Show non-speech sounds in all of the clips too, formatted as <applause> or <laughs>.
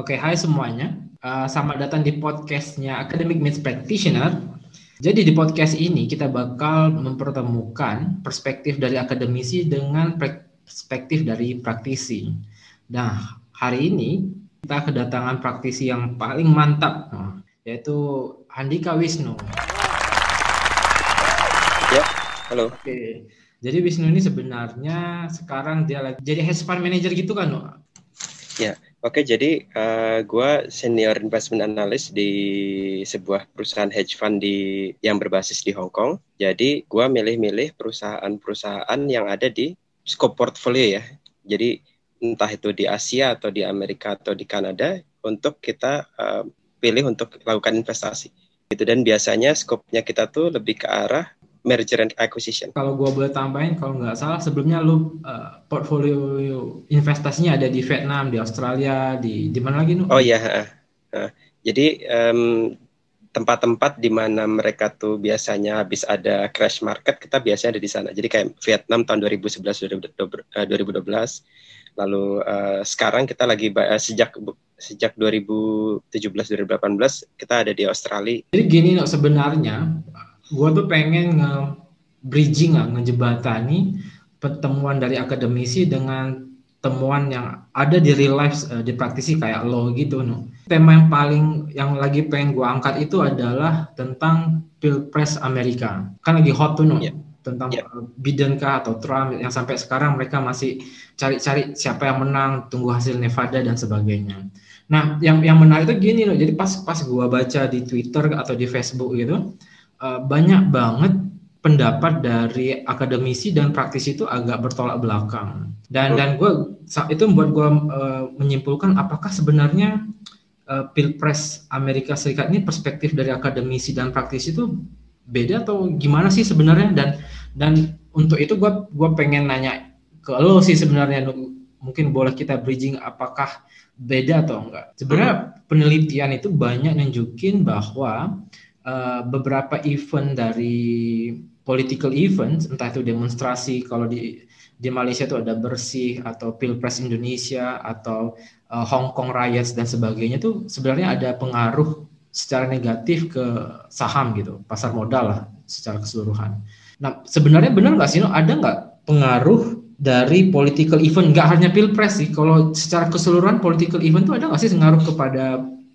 Oke, hai semuanya. Uh, selamat datang di podcastnya Academic Meets Practitioner. Jadi di podcast ini kita bakal mempertemukan perspektif dari akademisi dengan perspektif dari praktisi. Nah, hari ini kita kedatangan praktisi yang paling mantap, yaitu Handika Wisnu. Ya, halo. Oke. Jadi Wisnu ini sebenarnya sekarang dia lagi jadi hedge fund manager gitu kan, Oke, jadi uh, eh, gue senior investment analyst di sebuah perusahaan hedge fund di yang berbasis di Hong Kong. Jadi gue milih-milih perusahaan-perusahaan yang ada di scope portfolio ya. Jadi entah itu di Asia atau di Amerika atau di Kanada untuk kita uh, pilih untuk lakukan investasi. Gitu dan biasanya skopnya kita tuh lebih ke arah merger and acquisition. Kalau gua boleh tambahin, kalau nggak salah sebelumnya lu uh, portfolio investasinya ada di Vietnam, di Australia, di di mana lagi nu? Oh iya, uh, uh, jadi um, tempat-tempat di mana mereka tuh biasanya habis ada crash market, kita biasanya ada di sana. Jadi kayak Vietnam tahun 2011 2012, lalu uh, sekarang kita lagi uh, sejak sejak 2017 2018 kita ada di Australia. Jadi gini no, sebenarnya gue tuh pengen nge bridging nggak ngejebatani pertemuan dari akademisi dengan temuan yang ada di real life uh, di praktisi kayak lo gitu no. Tema yang paling yang lagi pengen gue angkat itu adalah tentang pilpres Amerika. Kan lagi hot tuh no. Yeah. Tentang yeah. Biden kah atau Trump yang sampai sekarang mereka masih cari-cari siapa yang menang, tunggu hasil Nevada dan sebagainya. Nah, yang yang menarik itu gini loh. Jadi pas pas gue baca di Twitter atau di Facebook gitu, uh, banyak banget pendapat dari akademisi dan praktisi itu agak bertolak belakang. Dan dan gue itu membuat gue uh, menyimpulkan apakah sebenarnya uh, pilpres Amerika Serikat ini perspektif dari akademisi dan praktisi itu beda atau gimana sih sebenarnya? Dan dan untuk itu gue gue pengen nanya ke lo sih sebenarnya. Mungkin boleh kita bridging apakah beda atau enggak. Sebenarnya penelitian itu banyak nunjukin bahwa uh, beberapa event dari political events, entah itu demonstrasi kalau di di Malaysia itu ada bersih atau pilpres Indonesia atau uh, Hong Kong riots dan sebagainya itu sebenarnya ada pengaruh secara negatif ke saham gitu, pasar modal lah secara keseluruhan. Nah sebenarnya benar nggak sih, ada nggak pengaruh dari political event, nggak hanya pilpres sih, kalau secara keseluruhan political event itu ada nggak sih pengaruh kepada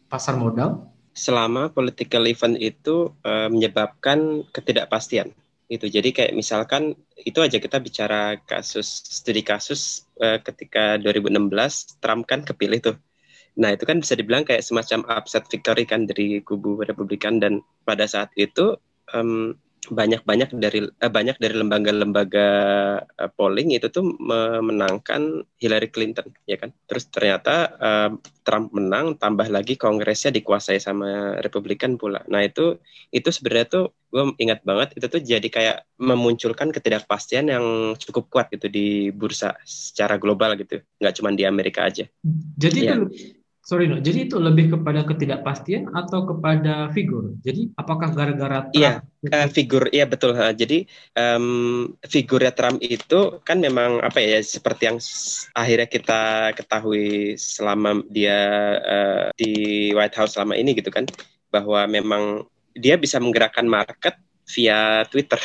pasar modal? Selama political event itu uh, menyebabkan ketidakpastian. Itu jadi kayak misalkan itu aja kita bicara kasus studi kasus uh, ketika 2016 Trump kan kepilih tuh. Nah itu kan bisa dibilang kayak semacam upset victory kan dari kubu Republikan. Dan pada saat itu um, banyak-banyak dari eh, banyak dari lembaga-lembaga uh, polling itu tuh memenangkan Hillary Clinton ya kan? Terus ternyata uh, Trump menang tambah lagi kongresnya dikuasai sama Republikan pula. Nah itu itu sebenarnya tuh gue ingat banget itu tuh jadi kayak memunculkan ketidakpastian yang cukup kuat gitu di bursa secara global gitu. Nggak cuma di Amerika aja. Jadi ya. itu sorry no, jadi itu lebih kepada ketidakpastian atau kepada figur. Jadi apakah gara-gara Iya, uh, figur, iya betul. Uh, jadi um, figurnya Trump itu kan memang apa ya seperti yang akhirnya kita ketahui selama dia uh, di White House selama ini gitu kan, bahwa memang dia bisa menggerakkan market via Twitter.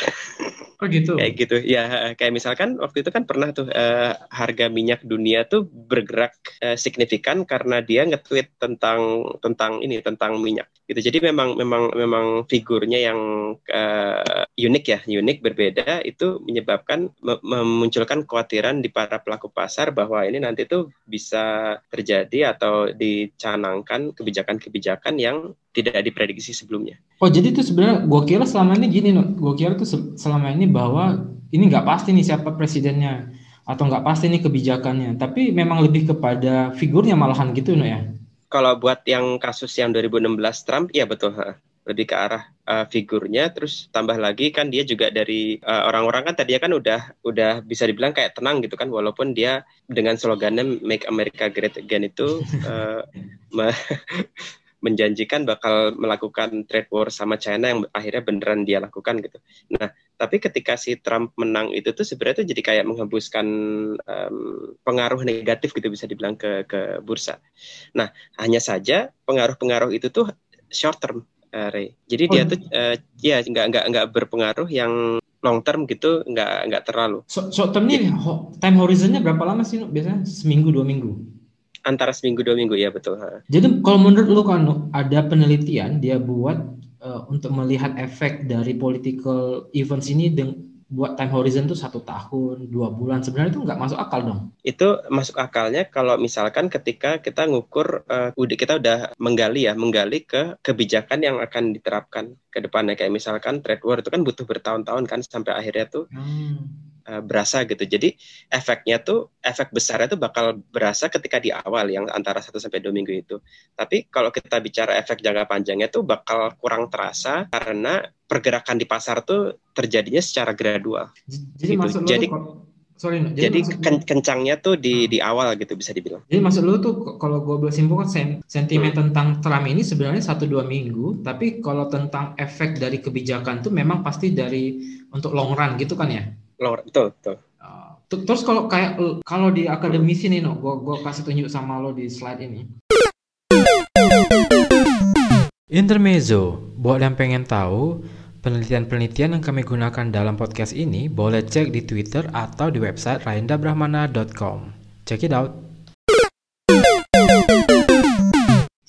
Oh gitu. kayak gitu. Ya, kayak misalkan waktu itu kan pernah tuh uh, harga minyak dunia tuh bergerak uh, signifikan karena dia nge-tweet tentang tentang ini tentang minyak. Gitu. Jadi memang memang memang figurnya yang uh, unik ya, unik berbeda itu menyebabkan memunculkan kekhawatiran di para pelaku pasar bahwa ini nanti tuh bisa terjadi atau dicanangkan kebijakan-kebijakan yang tidak diprediksi sebelumnya. Oh jadi itu sebenarnya gue kira selama ini gini, no. gue kira tuh selama ini bahwa ini nggak pasti nih siapa presidennya atau nggak pasti nih kebijakannya, tapi memang lebih kepada figurnya malahan gitu, no ya. Kalau buat yang kasus yang 2016 Trump, ya betul, ha. lebih ke arah uh, figurnya, terus tambah lagi kan dia juga dari orang eh, orang-orang kan tadinya kan udah udah bisa dibilang kayak tenang gitu kan, walaupun dia dengan slogannya Make America Great Again itu <laughs> uh, <laughs> menjanjikan bakal melakukan trade war sama China yang akhirnya beneran dia lakukan gitu. Nah, tapi ketika si Trump menang itu tuh sebenarnya tuh jadi kayak menghembuskan um, pengaruh negatif gitu bisa dibilang ke ke bursa. Nah, hanya saja pengaruh-pengaruh itu tuh short term, uh, Ray. Jadi oh. dia tuh uh, ya nggak nggak nggak berpengaruh yang long term gitu nggak nggak terlalu. So, short term ini time horizonnya berapa lama sih? Biasanya seminggu dua minggu antara seminggu dua minggu ya betul. Jadi kalau menurut lu kan ada penelitian dia buat uh, untuk melihat efek dari political events ini dengan buat time horizon tuh satu tahun, dua bulan sebenarnya itu nggak masuk akal dong. Itu masuk akalnya kalau misalkan ketika kita ngukur, uh, udah kita udah menggali ya, menggali ke kebijakan yang akan diterapkan ke depannya kayak misalkan trade war itu kan butuh bertahun-tahun kan sampai akhirnya tuh hmm Eh, berasa gitu. Jadi efeknya tuh efek besarnya tuh bakal berasa ketika di awal yang antara satu sampai dua minggu itu. Tapi kalau kita bicara efek jangka panjangnya tuh bakal kurang terasa karena pergerakan di pasar tuh terjadinya secara gradual. Jadi gitu. maksud jadi, sorry, jadi, jadi ken kencangnya tuh di hmm. di awal gitu bisa dibilang. Jadi maksud lu tuh kalau gue boleh simpulkan sen sentimen hmm. tentang Trump ini sebenarnya satu dua minggu, tapi kalau tentang efek dari kebijakan tuh memang pasti dari untuk long run gitu kan ya? Lower betul betul uh, terus kalau kayak kalau di akademisi nih no gue gue kasih tunjuk sama lo di slide ini Intermezzo buat yang pengen tahu Penelitian-penelitian yang kami gunakan dalam podcast ini boleh cek di Twitter atau di website raindabrahmana.com. Check it out.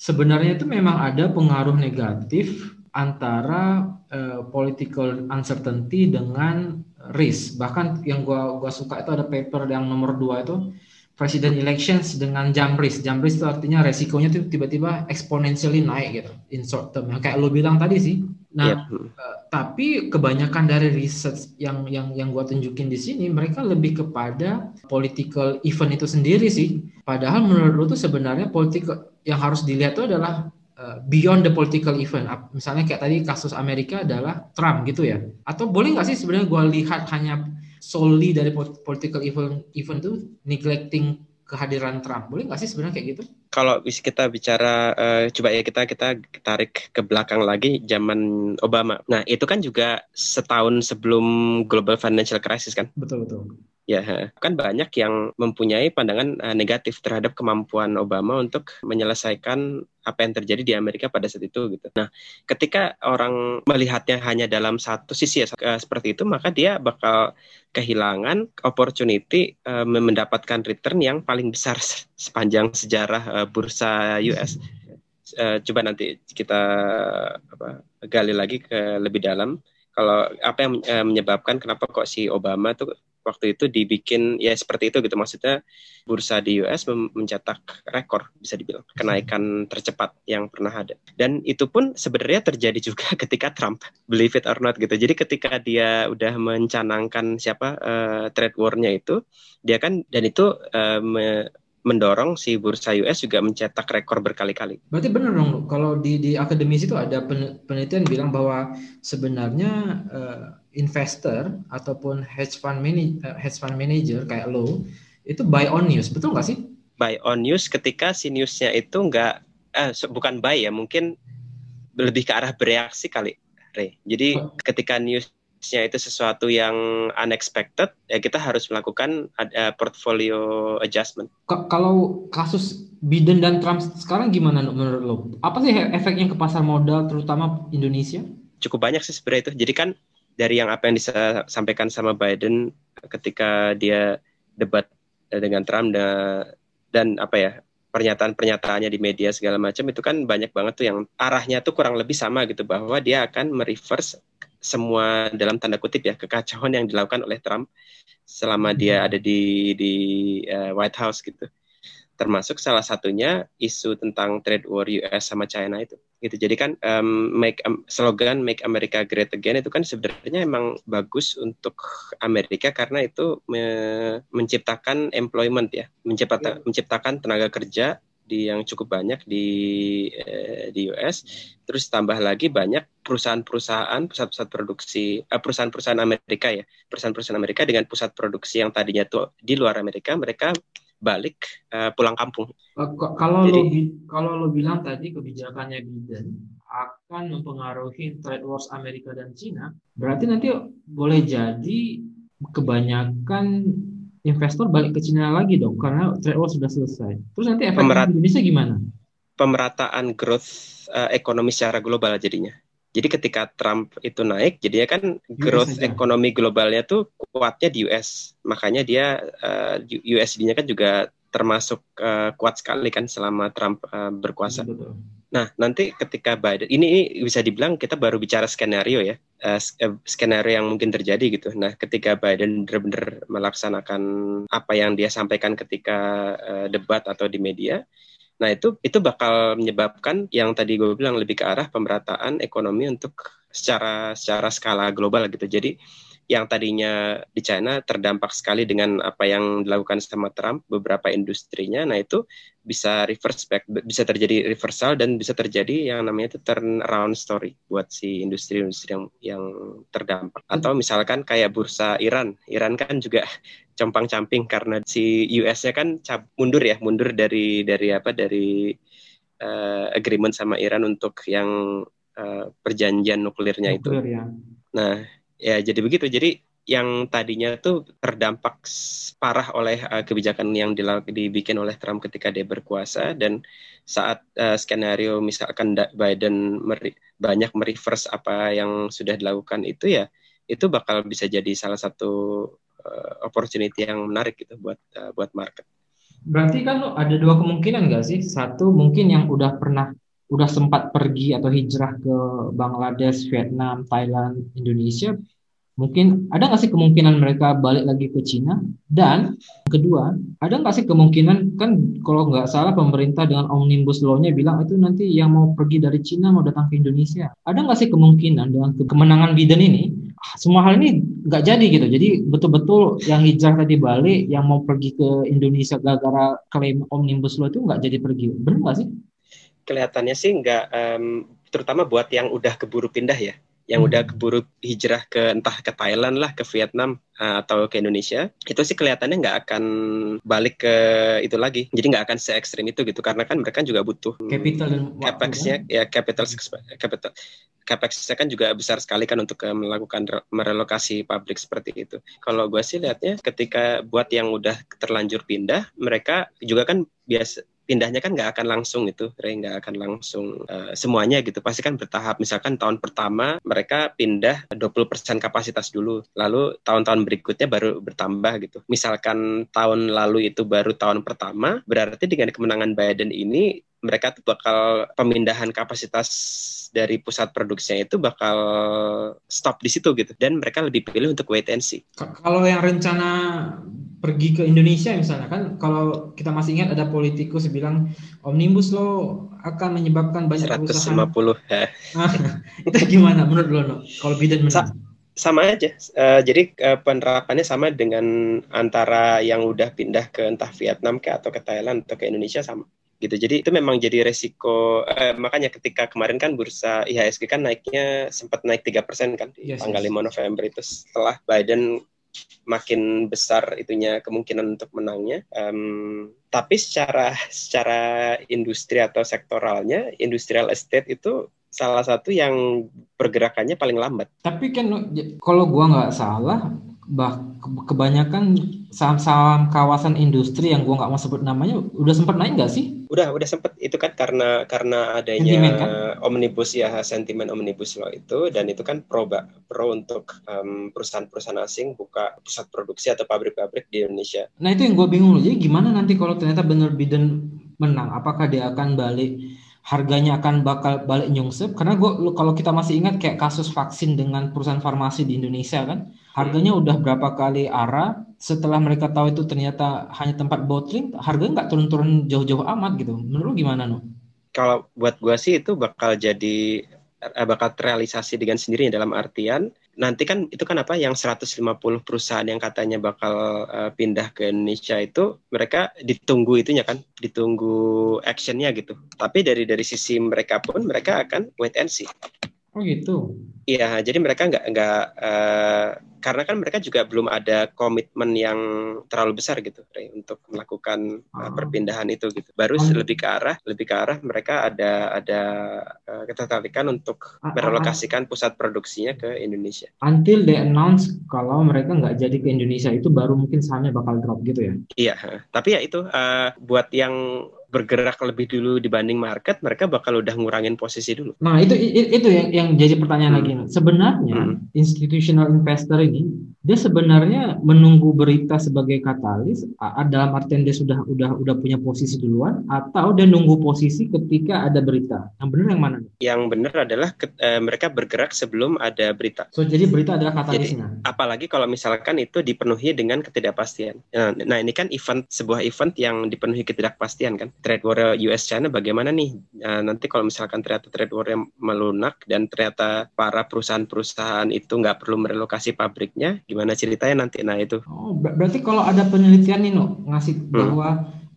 Sebenarnya itu memang ada pengaruh negatif antara uh, political uncertainty dengan risk. Bahkan yang gua gua suka itu ada paper yang nomor dua itu president elections dengan jump risk. Jump risk itu artinya resikonya tuh tiba-tiba exponentially naik gitu in short term. Yang kayak lo bilang tadi sih. Nah, yep. uh, tapi kebanyakan dari research yang yang yang gua tunjukin di sini mereka lebih kepada political event itu sendiri sih. Padahal menurut lo tuh sebenarnya politik yang harus dilihat itu adalah beyond the political event. Misalnya kayak tadi kasus Amerika adalah Trump gitu ya. Atau boleh nggak sih sebenarnya gue lihat hanya solely dari political event event itu neglecting kehadiran Trump. Boleh nggak sih sebenarnya kayak gitu? Kalau kita bicara uh, coba ya kita kita tarik ke belakang lagi zaman Obama. Nah, itu kan juga setahun sebelum global financial crisis kan? Betul betul. Ya, kan banyak yang mempunyai pandangan uh, negatif terhadap kemampuan Obama untuk menyelesaikan apa yang terjadi di Amerika pada saat itu gitu. Nah, ketika orang melihatnya hanya dalam satu sisi ya seperti itu, maka dia bakal kehilangan opportunity uh, mendapatkan return yang paling besar sepanjang sejarah uh, bursa US. Uh, coba nanti kita apa, gali lagi ke lebih dalam kalau apa yang menyebabkan kenapa kok si Obama tuh waktu itu dibikin ya seperti itu gitu. Maksudnya bursa di US mencetak rekor bisa dibilang kenaikan tercepat yang pernah ada. Dan itu pun sebenarnya terjadi juga <laughs> ketika Trump believe it or not gitu. Jadi ketika dia udah mencanangkan siapa uh, trade war-nya itu dia kan dan itu uh, me, mendorong si bursa US juga mencetak rekor berkali-kali. Berarti benar dong, kalau di di akademisi itu ada penelitian bilang bahwa sebenarnya uh, investor ataupun hedge fund manager, eh, hedge fund manager kayak lo itu buy on news, betul nggak sih? Buy on news ketika si newsnya itu nggak, eh, bukan buy ya, mungkin lebih ke arah bereaksi kali, Re. Jadi oh. ketika newsnya itu sesuatu yang unexpected, ya kita harus melakukan uh, portfolio adjustment. K kalau kasus Biden dan Trump sekarang gimana menurut lo? Apa sih efeknya ke pasar modal, terutama Indonesia? Cukup banyak sih sebenarnya itu. Jadi kan dari yang apa yang disampaikan sama Biden ketika dia debat dengan Trump dan, dan apa ya pernyataan-pernyataannya di media segala macam itu kan banyak banget tuh yang arahnya tuh kurang lebih sama gitu bahwa dia akan mereverse semua dalam tanda kutip ya kekacauan yang dilakukan oleh Trump selama dia hmm. ada di di uh, White House gitu termasuk salah satunya isu tentang trade war US sama China itu gitu. Jadi kan um, make um, slogan make America great again itu kan sebenarnya emang bagus untuk Amerika karena itu me menciptakan employment ya. Mencipta yeah. menciptakan tenaga kerja di yang cukup banyak di eh, di US terus tambah lagi banyak perusahaan-perusahaan pusat-pusat produksi eh, perusahaan-perusahaan Amerika ya. Perusahaan-perusahaan Amerika dengan pusat produksi yang tadinya tuh di luar Amerika mereka balik uh, pulang kampung. Uh, kalau Jadi, lo kalau lo bilang tadi kebijakannya Biden akan mempengaruhi trade wars Amerika dan Cina, berarti nanti boleh jadi kebanyakan investor balik ke Cina lagi dong karena trade war sudah selesai. Terus nanti efek Pemerat Indonesia gimana? Pemerataan growth uh, ekonomi secara global jadinya. Jadi ketika Trump itu naik, jadinya kan growth ekonomi globalnya tuh kuatnya di US. Makanya dia uh, eh, USD-nya kan juga termasuk uh, kuat sekali kan selama Trump uh, berkuasa. Betul. Nah, nanti ketika Biden ini, ini bisa dibilang kita baru bicara skenario ya, uh, skenario yang mungkin terjadi gitu. Nah, ketika Biden benar-benar melaksanakan apa yang dia sampaikan ketika uh, debat atau di media, Nah itu itu bakal menyebabkan yang tadi gue bilang lebih ke arah pemerataan ekonomi untuk secara secara skala global gitu. Jadi yang tadinya di China terdampak sekali dengan apa yang dilakukan sama Trump beberapa industrinya nah itu bisa reverse back bisa terjadi reversal dan bisa terjadi yang namanya itu turn around story buat si industri-industri yang yang terdampak atau misalkan kayak bursa Iran Iran kan juga <laughs> compang-camping karena si US-nya kan mundur ya mundur dari dari apa dari uh, agreement sama Iran untuk yang uh, perjanjian nuklirnya Nuklir, itu. Ya. Nah, ya jadi begitu jadi yang tadinya tuh terdampak parah oleh uh, kebijakan yang dibikin oleh Trump ketika dia berkuasa dan saat uh, skenario misalkan Biden meri banyak mereverse apa yang sudah dilakukan itu ya itu bakal bisa jadi salah satu uh, opportunity yang menarik gitu buat uh, buat market. Berarti kan ada dua kemungkinan nggak sih? Satu mungkin yang udah pernah udah sempat pergi atau hijrah ke Bangladesh, Vietnam, Thailand, Indonesia Mungkin ada nggak sih kemungkinan mereka balik lagi ke Cina? Dan kedua, ada nggak sih kemungkinan kan kalau nggak salah pemerintah dengan omnibus law-nya bilang itu nanti yang mau pergi dari Cina mau datang ke Indonesia. Ada nggak sih kemungkinan dengan kemenangan Biden ini semua hal ini nggak jadi gitu. Jadi betul-betul yang hijrah tadi balik, yang mau pergi ke Indonesia gara-gara klaim omnibus law itu nggak jadi pergi. Benar nggak sih? Kelihatannya sih nggak, um, terutama buat yang udah keburu pindah ya yang hmm. udah keburu hijrah ke entah ke Thailand lah ke Vietnam uh, atau ke Indonesia itu sih kelihatannya nggak akan balik ke itu lagi jadi nggak akan se ekstrim itu gitu karena kan mereka juga butuh capital dan capexnya kan? ya capital capital capexnya kan juga besar sekali kan untuk uh, melakukan merelokasi pabrik seperti itu kalau gue sih lihatnya ketika buat yang udah terlanjur pindah mereka juga kan biasa pindahnya kan nggak akan langsung itu, Ray nggak akan langsung uh, semuanya gitu. Pasti kan bertahap. Misalkan tahun pertama mereka pindah 20% kapasitas dulu, lalu tahun-tahun berikutnya baru bertambah gitu. Misalkan tahun lalu itu baru tahun pertama, berarti dengan kemenangan Biden ini mereka tuh bakal pemindahan kapasitas dari pusat produksinya itu bakal stop di situ gitu dan mereka lebih pilih untuk wait and see. Kalau yang rencana pergi ke Indonesia misalnya kan kalau kita masih ingat ada politikus bilang omnibus law akan menyebabkan banyak 150 ya. <laughs> itu gimana menurut lo no? Kalau Biden menang? Sa sama aja. Uh, jadi uh, penerapannya sama dengan antara yang udah pindah ke entah Vietnam ke atau ke Thailand atau ke Indonesia sama gitu. Jadi itu memang jadi resiko eh, makanya ketika kemarin kan bursa IHSG kan naiknya sempat naik tiga persen kan di yes, tanggal yes. 5 November itu setelah Biden makin besar itunya kemungkinan untuk menangnya. Um, tapi secara secara industri atau sektoralnya, industrial estate itu salah satu yang pergerakannya paling lambat. Tapi kan kalau gua nggak salah, bah kebanyakan saham-saham kawasan industri yang gua nggak mau sebut namanya udah sempat naik nggak sih? Udah udah sempat itu kan karena karena adanya sentimen, kan? omnibus ya sentimen omnibus law itu dan itu kan pro pro untuk um, perusahaan-perusahaan asing buka pusat produksi atau pabrik-pabrik di Indonesia. Nah itu yang gue bingung jadi gimana nanti kalau ternyata benar Biden menang apakah dia akan balik harganya akan bakal balik nyungsep. Karena gua kalau kita masih ingat kayak kasus vaksin dengan perusahaan farmasi di Indonesia kan harganya udah berapa kali arah. Setelah mereka tahu itu ternyata hanya tempat bottling harganya nggak turun-turun jauh-jauh amat gitu. Menurut gimana nu? Kalau buat gua sih itu bakal jadi eh, bakal terrealisasi dengan sendirinya dalam artian nanti kan itu kan apa yang 150 perusahaan yang katanya bakal uh, pindah ke Indonesia itu mereka ditunggu itunya kan ditunggu actionnya gitu. Tapi dari dari sisi mereka pun mereka akan wait and see Oh gitu. Iya, jadi mereka nggak nggak uh, karena kan mereka juga belum ada komitmen yang terlalu besar gitu Ray, untuk melakukan uh, perpindahan itu gitu. Baru oh. lebih ke arah lebih ke arah mereka ada ada uh, ketertarikan untuk merelokasikan pusat produksinya ke Indonesia. Until they announce kalau mereka nggak jadi ke Indonesia itu baru mungkin sahamnya bakal drop gitu ya. Iya, tapi ya itu uh, buat yang bergerak lebih dulu dibanding market, mereka bakal udah ngurangin posisi dulu. Nah itu itu yang yang jadi pertanyaan hmm. lagi. Sebenarnya hmm. institutional investor ini dia sebenarnya menunggu berita sebagai katalis dalam artian dia sudah udah udah punya posisi duluan atau dia nunggu posisi ketika ada berita yang benar yang mana yang benar adalah ke, e, mereka bergerak sebelum ada berita so jadi berita adalah katalisnya jadi, apalagi kalau misalkan itu dipenuhi dengan ketidakpastian nah, nah ini kan event sebuah event yang dipenuhi ketidakpastian kan trade war US China bagaimana nih? Nah, nanti kalau misalkan ternyata trade war yang melunak dan ternyata para perusahaan-perusahaan itu nggak perlu merelokasi pabriknya gimana ceritanya nanti? Nah itu. Oh ber berarti kalau ada penelitian nih no ngasih hmm. bahwa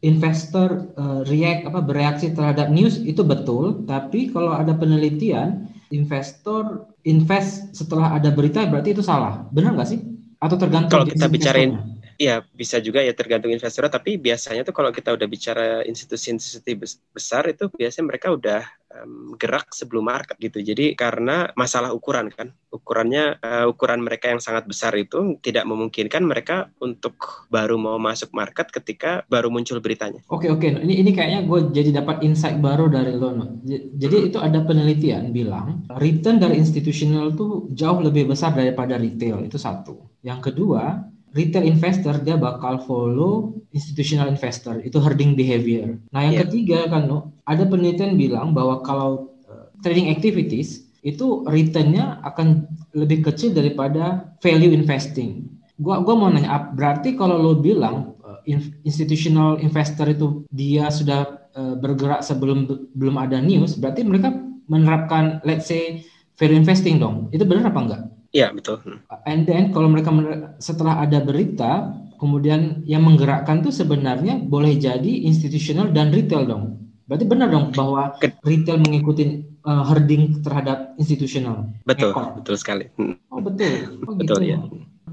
investor uh, react apa bereaksi terhadap news itu betul tapi kalau ada penelitian investor invest setelah ada berita berarti itu salah. Benar nggak sih? Atau tergantung kalau kita bicarain Iya, bisa juga ya tergantung investor, tapi biasanya tuh kalau kita udah bicara institusi-institusi besar itu biasanya mereka udah um, gerak sebelum market gitu. Jadi karena masalah ukuran kan, ukurannya uh, ukuran mereka yang sangat besar itu tidak memungkinkan mereka untuk baru mau masuk market ketika baru muncul beritanya. Oke oke, ini ini kayaknya gue jadi dapat insight baru dari lo. Jadi itu ada penelitian bilang return dari institutional tuh jauh lebih besar daripada retail itu satu. Yang kedua retail investor dia bakal follow institutional investor itu herding behavior. Nah yang yeah. ketiga kan ada penelitian bilang bahwa kalau uh, trading activities itu returnnya akan lebih kecil daripada value investing. Gua gua mau nanya berarti kalau lo bilang uh, institutional investor itu dia sudah uh, bergerak sebelum belum ada news berarti mereka menerapkan let's say value investing dong. Itu benar apa enggak? Iya betul. And then kalau mereka setelah ada berita, kemudian yang menggerakkan tuh sebenarnya boleh jadi institusional dan retail dong. Berarti benar dong bahwa retail mengikuti uh, herding terhadap institusional. Betul, Ekor. betul sekali. Hmm. Oh betul. Oh, betul gitu. ya.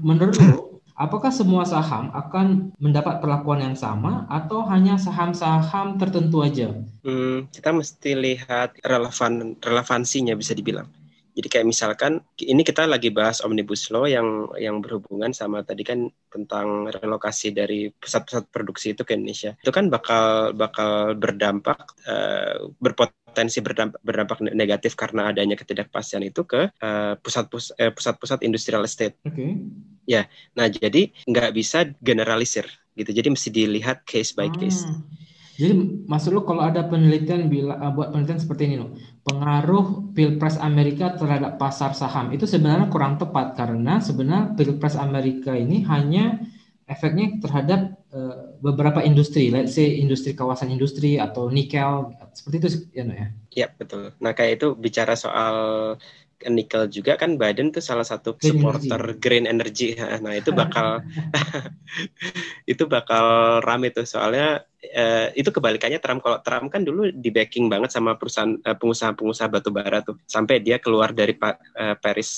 Menurut lo, apakah semua saham akan mendapat perlakuan yang sama atau hanya saham-saham tertentu aja? Hmm, kita mesti lihat relevan relevansinya bisa dibilang. Jadi kayak misalkan ini kita lagi bahas omnibus law yang yang berhubungan sama tadi kan tentang relokasi dari pusat-pusat produksi itu ke Indonesia. Itu kan bakal bakal berdampak uh, berpotensi berdampak, berdampak negatif karena adanya ketidakpastian itu ke uh, pusat pus, uh, pusat-pusat industrial estate. Oke. Okay. Ya, nah jadi nggak bisa generalisir gitu. Jadi mesti dilihat case by case. Hmm. Jadi maksud lu kalau ada penelitian bila uh, buat penelitian seperti ini loh, pengaruh Pilpres Amerika terhadap pasar saham itu sebenarnya kurang tepat karena sebenarnya Pilpres Amerika ini hanya efeknya terhadap uh, beberapa industri, let's say industri kawasan industri atau nikel seperti itu ya no ya. Iya betul. Nah kayak itu bicara soal nikel juga kan Biden tuh salah satu green supporter energy. green energy. Nah, itu bakal <laughs> itu bakal rame tuh soalnya uh, itu kebalikannya Trump kalau Trump kan dulu di backing banget sama perusahaan uh, pengusaha-pengusaha batu bara tuh sampai dia keluar dari uh, Paris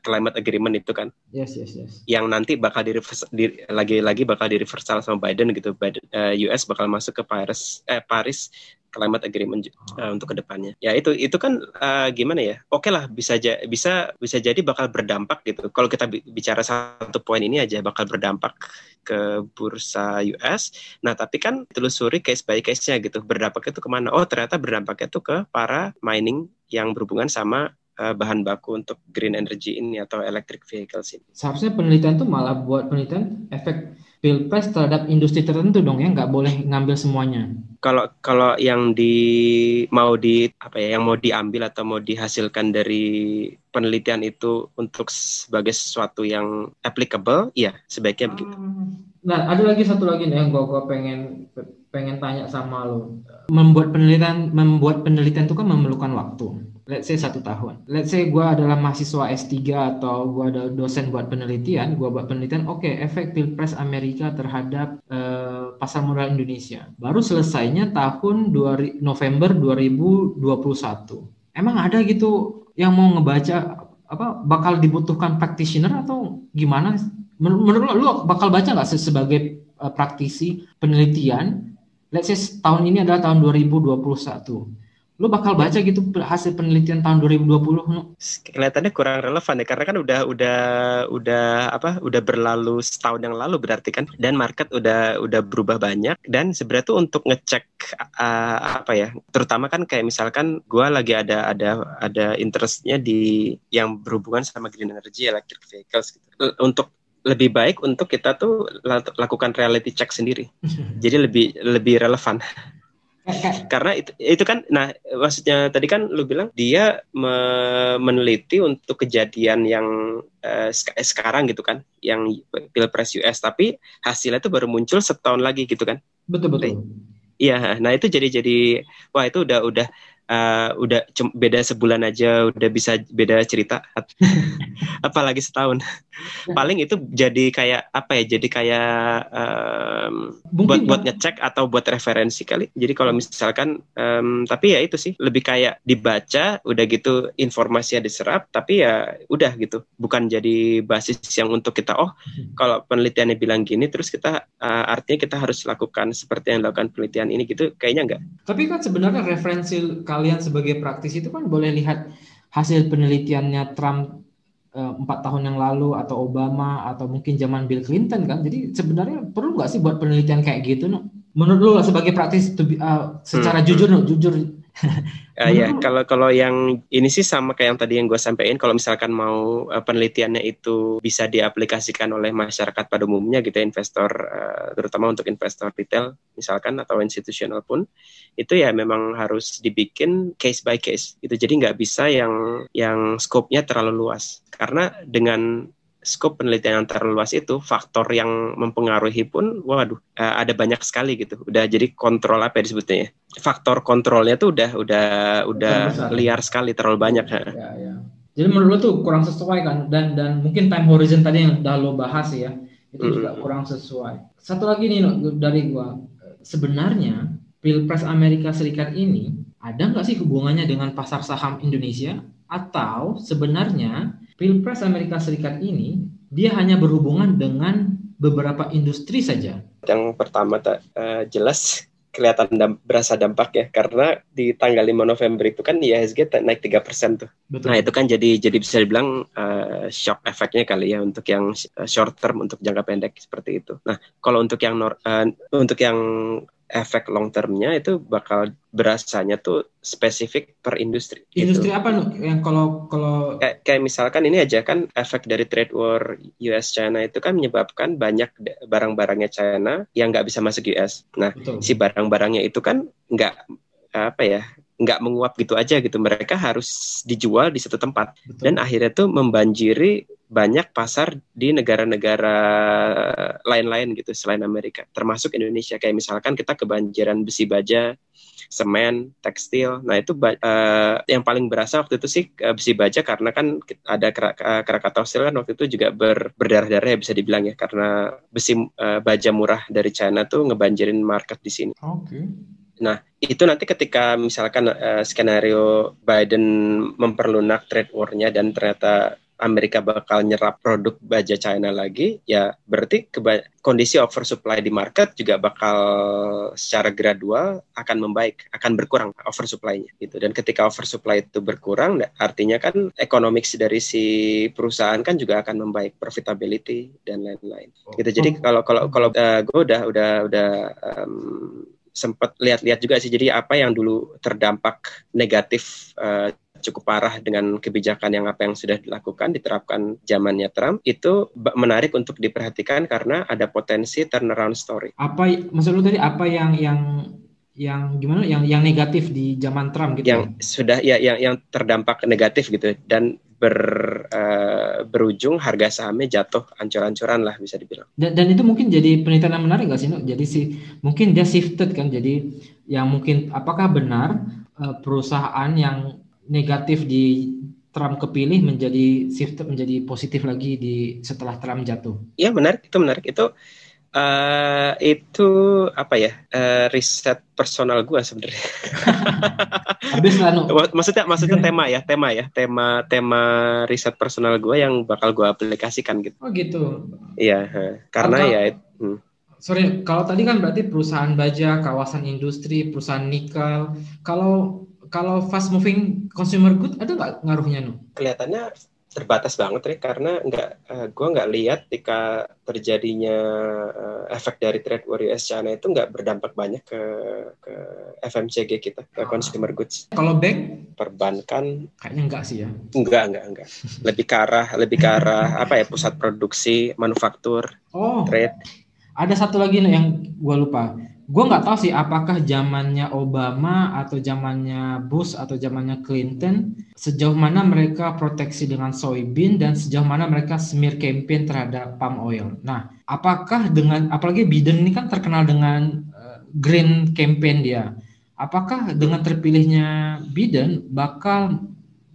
climate agreement itu kan. Yes, yes, yes. Yang nanti bakal di, di lagi-lagi bakal di reversal sama Biden gitu. Biden, uh, US bakal masuk ke Paris eh Paris climate agreement uh, untuk ke depannya. Ya itu itu kan uh, gimana ya? Oke okay lah bisa ja, bisa bisa jadi bakal berdampak gitu. Kalau kita bicara satu poin ini aja bakal berdampak ke bursa US. Nah tapi kan telusuri case by case-nya gitu. Berdampak itu ke mana? Oh ternyata berdampaknya itu ke para mining yang berhubungan sama uh, bahan baku untuk green energy ini atau electric vehicles ini. Seharusnya penelitian tuh malah buat penelitian efek pilpres terhadap industri tertentu dong ya nggak boleh ngambil semuanya kalau kalau yang di mau di apa ya yang mau diambil atau mau dihasilkan dari penelitian itu untuk sebagai sesuatu yang applicable iya sebaiknya begitu hmm. nah ada lagi satu lagi nih yang gua gua pengen pengen tanya sama lo membuat penelitian membuat penelitian itu kan memerlukan waktu let's say satu tahun. Let's say gue adalah mahasiswa S3 atau gue ada dosen buat penelitian, gue buat penelitian, oke okay, efek Pilpres Amerika terhadap uh, pasar modal Indonesia. Baru selesainya tahun 2, November 2021. Emang ada gitu yang mau ngebaca apa bakal dibutuhkan practitioner atau gimana? Menurut lo, lo bakal baca nggak sebagai uh, praktisi penelitian? Let's say tahun ini adalah tahun 2021 lu bakal baca gitu hasil penelitian tahun 2020 kelihatannya kurang relevan ya karena kan udah udah udah apa udah berlalu setahun yang lalu berarti kan dan market udah udah berubah banyak dan sebenarnya tuh untuk ngecek uh, apa ya terutama kan kayak misalkan gua lagi ada ada ada interestnya di yang berhubungan sama green energy electric vehicles gitu. Untuk lebih baik untuk kita tuh lakukan reality check sendiri. <laughs> Jadi lebih lebih relevan <laughs> karena itu itu kan nah maksudnya tadi kan lu bilang dia me meneliti untuk kejadian yang uh, sekarang gitu kan yang pilpres US tapi hasilnya itu baru muncul setahun lagi gitu kan? Betul betul. Iya nah itu jadi jadi wah itu udah udah uh, udah beda sebulan aja udah bisa beda cerita. <laughs> Apalagi setahun. Ya. paling itu jadi kayak apa ya jadi kayak um, buat buat ngecek atau buat referensi kali. Jadi kalau misalkan um, tapi ya itu sih lebih kayak dibaca udah gitu informasinya diserap tapi ya udah gitu. Bukan jadi basis yang untuk kita oh hmm. kalau penelitiannya bilang gini terus kita uh, artinya kita harus lakukan seperti yang dilakukan penelitian ini gitu kayaknya enggak tapi kan sebenarnya referensi kalian sebagai praktisi itu kan boleh lihat hasil penelitiannya Trump eh, empat tahun yang lalu atau Obama atau mungkin zaman Bill Clinton kan jadi sebenarnya perlu nggak sih buat penelitian kayak gitu no? menurut lu sebagai praktisi uh, secara hmm. jujur no, jujur <laughs> Uh, ya, kalau kalau yang ini sih sama kayak yang tadi yang gue sampaikan. Kalau misalkan mau uh, penelitiannya itu bisa diaplikasikan oleh masyarakat pada umumnya gitu, ya, investor uh, terutama untuk investor retail misalkan atau institusional pun, itu ya memang harus dibikin case by case. Itu jadi nggak bisa yang yang skopnya terlalu luas. Karena dengan skop penelitian yang terlalu luas itu faktor yang mempengaruhi pun waduh uh, ada banyak sekali gitu. Udah jadi kontrol apa ya disebutnya ya? Faktor kontrolnya tuh udah udah udah liar sekali terlalu banyak ya, ya. jadi menurut lo tuh kurang sesuai kan? Dan dan mungkin time horizon tadi yang udah lo bahas ya itu mm. juga kurang sesuai. Satu lagi nih dari gua. Sebenarnya pilpres Amerika Serikat ini ada nggak sih hubungannya dengan pasar saham Indonesia? Atau sebenarnya Pilpres Amerika Serikat ini dia hanya berhubungan dengan beberapa industri saja. Yang pertama tak uh, jelas kelihatan dam berasa dampak ya karena di tanggal 5 November itu kan IHSG naik 3% tuh. Betul. Nah, itu kan jadi jadi bisa dibilang uh, shock efeknya kali ya untuk yang uh, short term untuk jangka pendek seperti itu. Nah, kalau untuk yang uh, untuk yang efek long termnya itu bakal berasanya tuh spesifik per industri. Gitu. Industri gitu. apa nih yang kalau kalau kayak, kayak misalkan ini aja kan efek dari trade war US China itu kan menyebabkan banyak barang-barangnya China yang nggak bisa masuk US. Nah Betul. si barang-barangnya itu kan nggak apa ya nggak menguap gitu aja gitu mereka harus dijual di satu tempat Betul. dan akhirnya tuh membanjiri banyak pasar di negara-negara lain-lain gitu selain Amerika, termasuk Indonesia. Kayak misalkan kita kebanjiran besi baja, semen, tekstil. Nah itu uh, yang paling berasa waktu itu sih uh, besi baja karena kan ada Krakatau Steel kan waktu itu juga ber, berdarah-darah ya bisa dibilang ya karena besi uh, baja murah dari China tuh ngebanjirin market di sini. Oke. Okay. Nah, itu nanti ketika misalkan uh, skenario Biden memperlunak trade war-nya dan ternyata Amerika bakal nyerap produk baja China lagi, ya berarti kondisi oversupply di market juga bakal secara gradual akan membaik, akan berkurang oversupply-nya gitu. Dan ketika oversupply itu berkurang, artinya kan economics dari si perusahaan kan juga akan membaik, profitability dan lain-lain. Oh. Gitu. Jadi kalau kalau kalau uh, gue udah udah udah um, sempat lihat-lihat juga sih jadi apa yang dulu terdampak negatif uh, cukup parah dengan kebijakan yang apa yang sudah dilakukan diterapkan zamannya Trump itu menarik untuk diperhatikan karena ada potensi turnaround story. Apa maksud lu tadi apa yang yang yang gimana yang yang negatif di zaman Trump gitu? Yang ya? sudah ya yang yang terdampak negatif gitu dan ber uh, berujung harga sahamnya jatuh ancur-ancuran lah bisa dibilang. Dan, dan itu mungkin jadi penelitian yang menarik nggak sih? No? Jadi sih mungkin dia shifted kan jadi yang mungkin apakah benar uh, perusahaan yang negatif di Trump kepilih menjadi shift menjadi positif lagi di setelah Trump jatuh. Iya menarik itu menarik itu Uh, itu apa ya uh, riset personal gue sebenarnya. <laughs> Habis lah Maksudnya maksudnya tema ya tema ya tema tema riset personal gue yang bakal gue aplikasikan gitu. Oh gitu. Iya, karena Atau, ya. Hmm. Sorry, kalau tadi kan berarti perusahaan baja, kawasan industri, perusahaan nikel. Kalau kalau fast moving consumer good ada nggak ngaruhnya no? Kelihatannya terbatas banget ya karena nggak uh, eh, gue nggak lihat ketika terjadinya uh, efek dari trade war US China itu nggak berdampak banyak ke ke FMCG kita ke ah. consumer goods. Kalau bank perbankan kayaknya enggak sih ya. Enggak enggak enggak. Lebih ke arah lebih ke arah <laughs> apa ya pusat produksi manufaktur oh. trade. Ada satu lagi yang gue lupa gue nggak tahu sih apakah zamannya Obama atau zamannya Bush atau zamannya Clinton sejauh mana mereka proteksi dengan soybean dan sejauh mana mereka smear campaign terhadap palm oil. Nah, apakah dengan apalagi Biden ini kan terkenal dengan uh, green campaign dia. Apakah dengan terpilihnya Biden bakal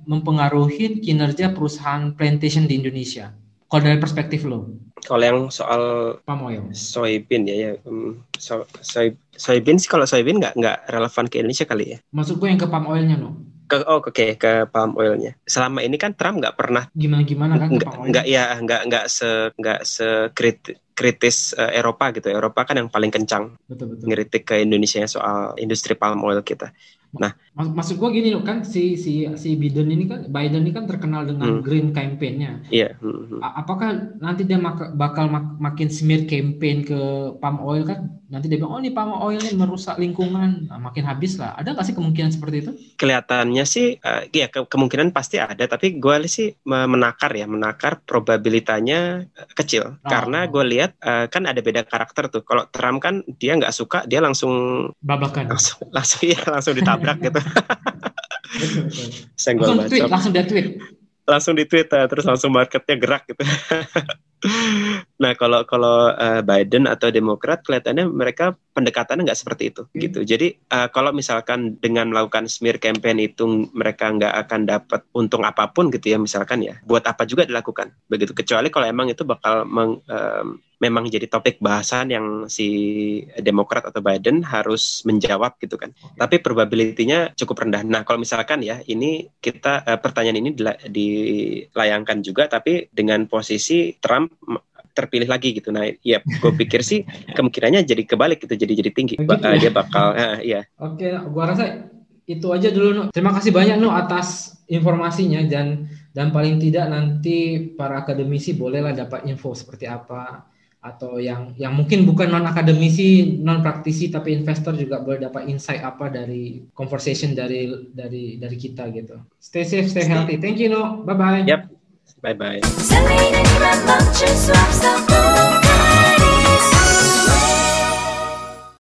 mempengaruhi kinerja perusahaan plantation di Indonesia? Kalau dari perspektif lo? Kalau yang soal palm oil, soybean ya, ya um, so, soy, soybean sih kalau soybean nggak nggak relevan ke Indonesia kali ya. Maksud gue yang ke palm oilnya no? Ke, oh oke okay, ke palm oilnya. Selama ini kan Trump nggak pernah gimana gimana kan nggak ya nggak nggak se nggak se kritis uh, Eropa gitu. Eropa kan yang paling kencang betul, betul. ngeritik ke Indonesia soal industri palm oil kita. Nah, Mak maksud gua gini loh kan si si si Biden ini kan Biden ini kan terkenal dengan hmm. green campaign-nya. Iya. Yeah. Hmm, hmm. Apakah nanti dia mak bakal mak makin smear campaign ke palm oil kan? Nanti dia bilang oh ini palm oil ini merusak lingkungan, nah, makin habis lah. Ada nggak sih kemungkinan seperti itu? Kelihatannya sih uh, ya ke kemungkinan pasti ada, tapi gue sih menakar ya, menakar probabilitanya eh, kecil. Oh. Karena gue lihat uh, kan ada beda karakter tuh. Kalau Trump kan dia nggak suka, dia langsung babakan. Langsung <laughs> langsung ya langsung ditabrak <laughs> gitu. Senggol langsung tweet, langsung dia tweet. Langsung di tweet, eh, terus langsung marketnya gerak gitu. <laughs> nah kalau kalau uh, Biden atau Demokrat kelihatannya mereka pendekatannya nggak seperti itu hmm. gitu. Jadi uh, kalau misalkan dengan melakukan smear campaign itu mereka nggak akan dapat untung apa pun gitu ya misalkan ya, buat apa juga dilakukan begitu. Kecuali kalau emang itu bakal meng, um, memang jadi topik bahasan yang si Demokrat atau Biden harus menjawab gitu kan. Okay. Tapi probability-nya cukup rendah. Nah, kalau misalkan ya ini kita uh, pertanyaan ini dilayangkan juga tapi dengan posisi Trump terpilih lagi gitu. Nah, ya gue pikir sih kemungkinannya jadi kebalik gitu, jadi jadi tinggi. Ba uh, dia bakal, uh, <laughs> ya. Oke, gua rasa itu aja dulu. No. Terima kasih banyak no atas informasinya dan dan paling tidak nanti para akademisi bolehlah dapat info seperti apa atau yang yang mungkin bukan non akademisi non praktisi tapi investor juga boleh dapat insight apa dari conversation dari dari dari kita gitu stay safe stay healthy thank you no bye bye yep bye bye